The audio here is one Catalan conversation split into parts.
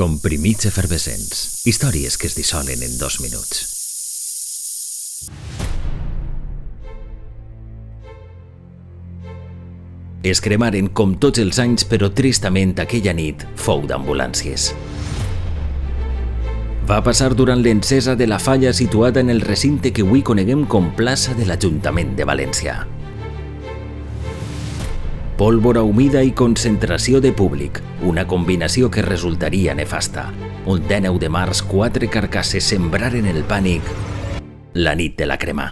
Comprimits efervescents. Històries que es dissolen en dos minuts. Es cremaren com tots els anys, però tristament aquella nit fou d'ambulàncies. Va passar durant l'encesa de la falla situada en el recinte que avui coneguem com plaça de l'Ajuntament de València pólvora humida i concentració de públic, una combinació que resultaria nefasta. Un 19 de març, quatre carcasses sembraren el pànic la nit de la crema.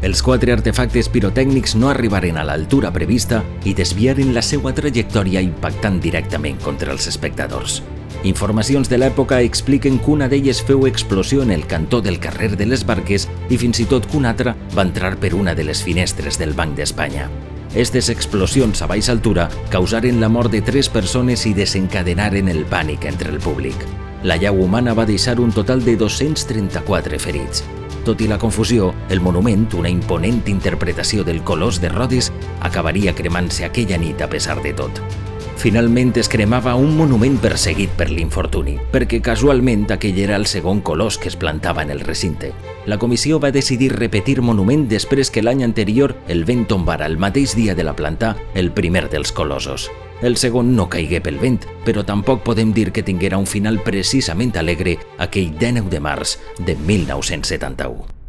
Els quatre artefactes pirotècnics no arribaren a l'altura prevista i desviaren la seva trajectòria impactant directament contra els espectadors. Informacions de l'època expliquen que una d'elles feu explosió en el cantó del carrer de les Barques i fins i tot que una altra va entrar per una de les finestres del Banc d'Espanya. Estes explosions a baixa altura causaren la mort de tres persones i desencadenaren el pànic entre el públic. La llau humana va deixar un total de 234 ferits. Tot i la confusió, el monument, una imponent interpretació del Colós de Rhodes, acabaria cremant-se aquella nit a pesar de tot. Finalment es cremava un monument perseguit per l'infortuni, perquè casualment aquell era el segon colós que es plantava en el recinte. La comissió va decidir repetir monument després que l'any anterior el vent tombara el mateix dia de la planta el primer dels colosos. El segon no caigué pel vent, però tampoc podem dir que tinguera un final precisament alegre aquell 19 de març de 1971.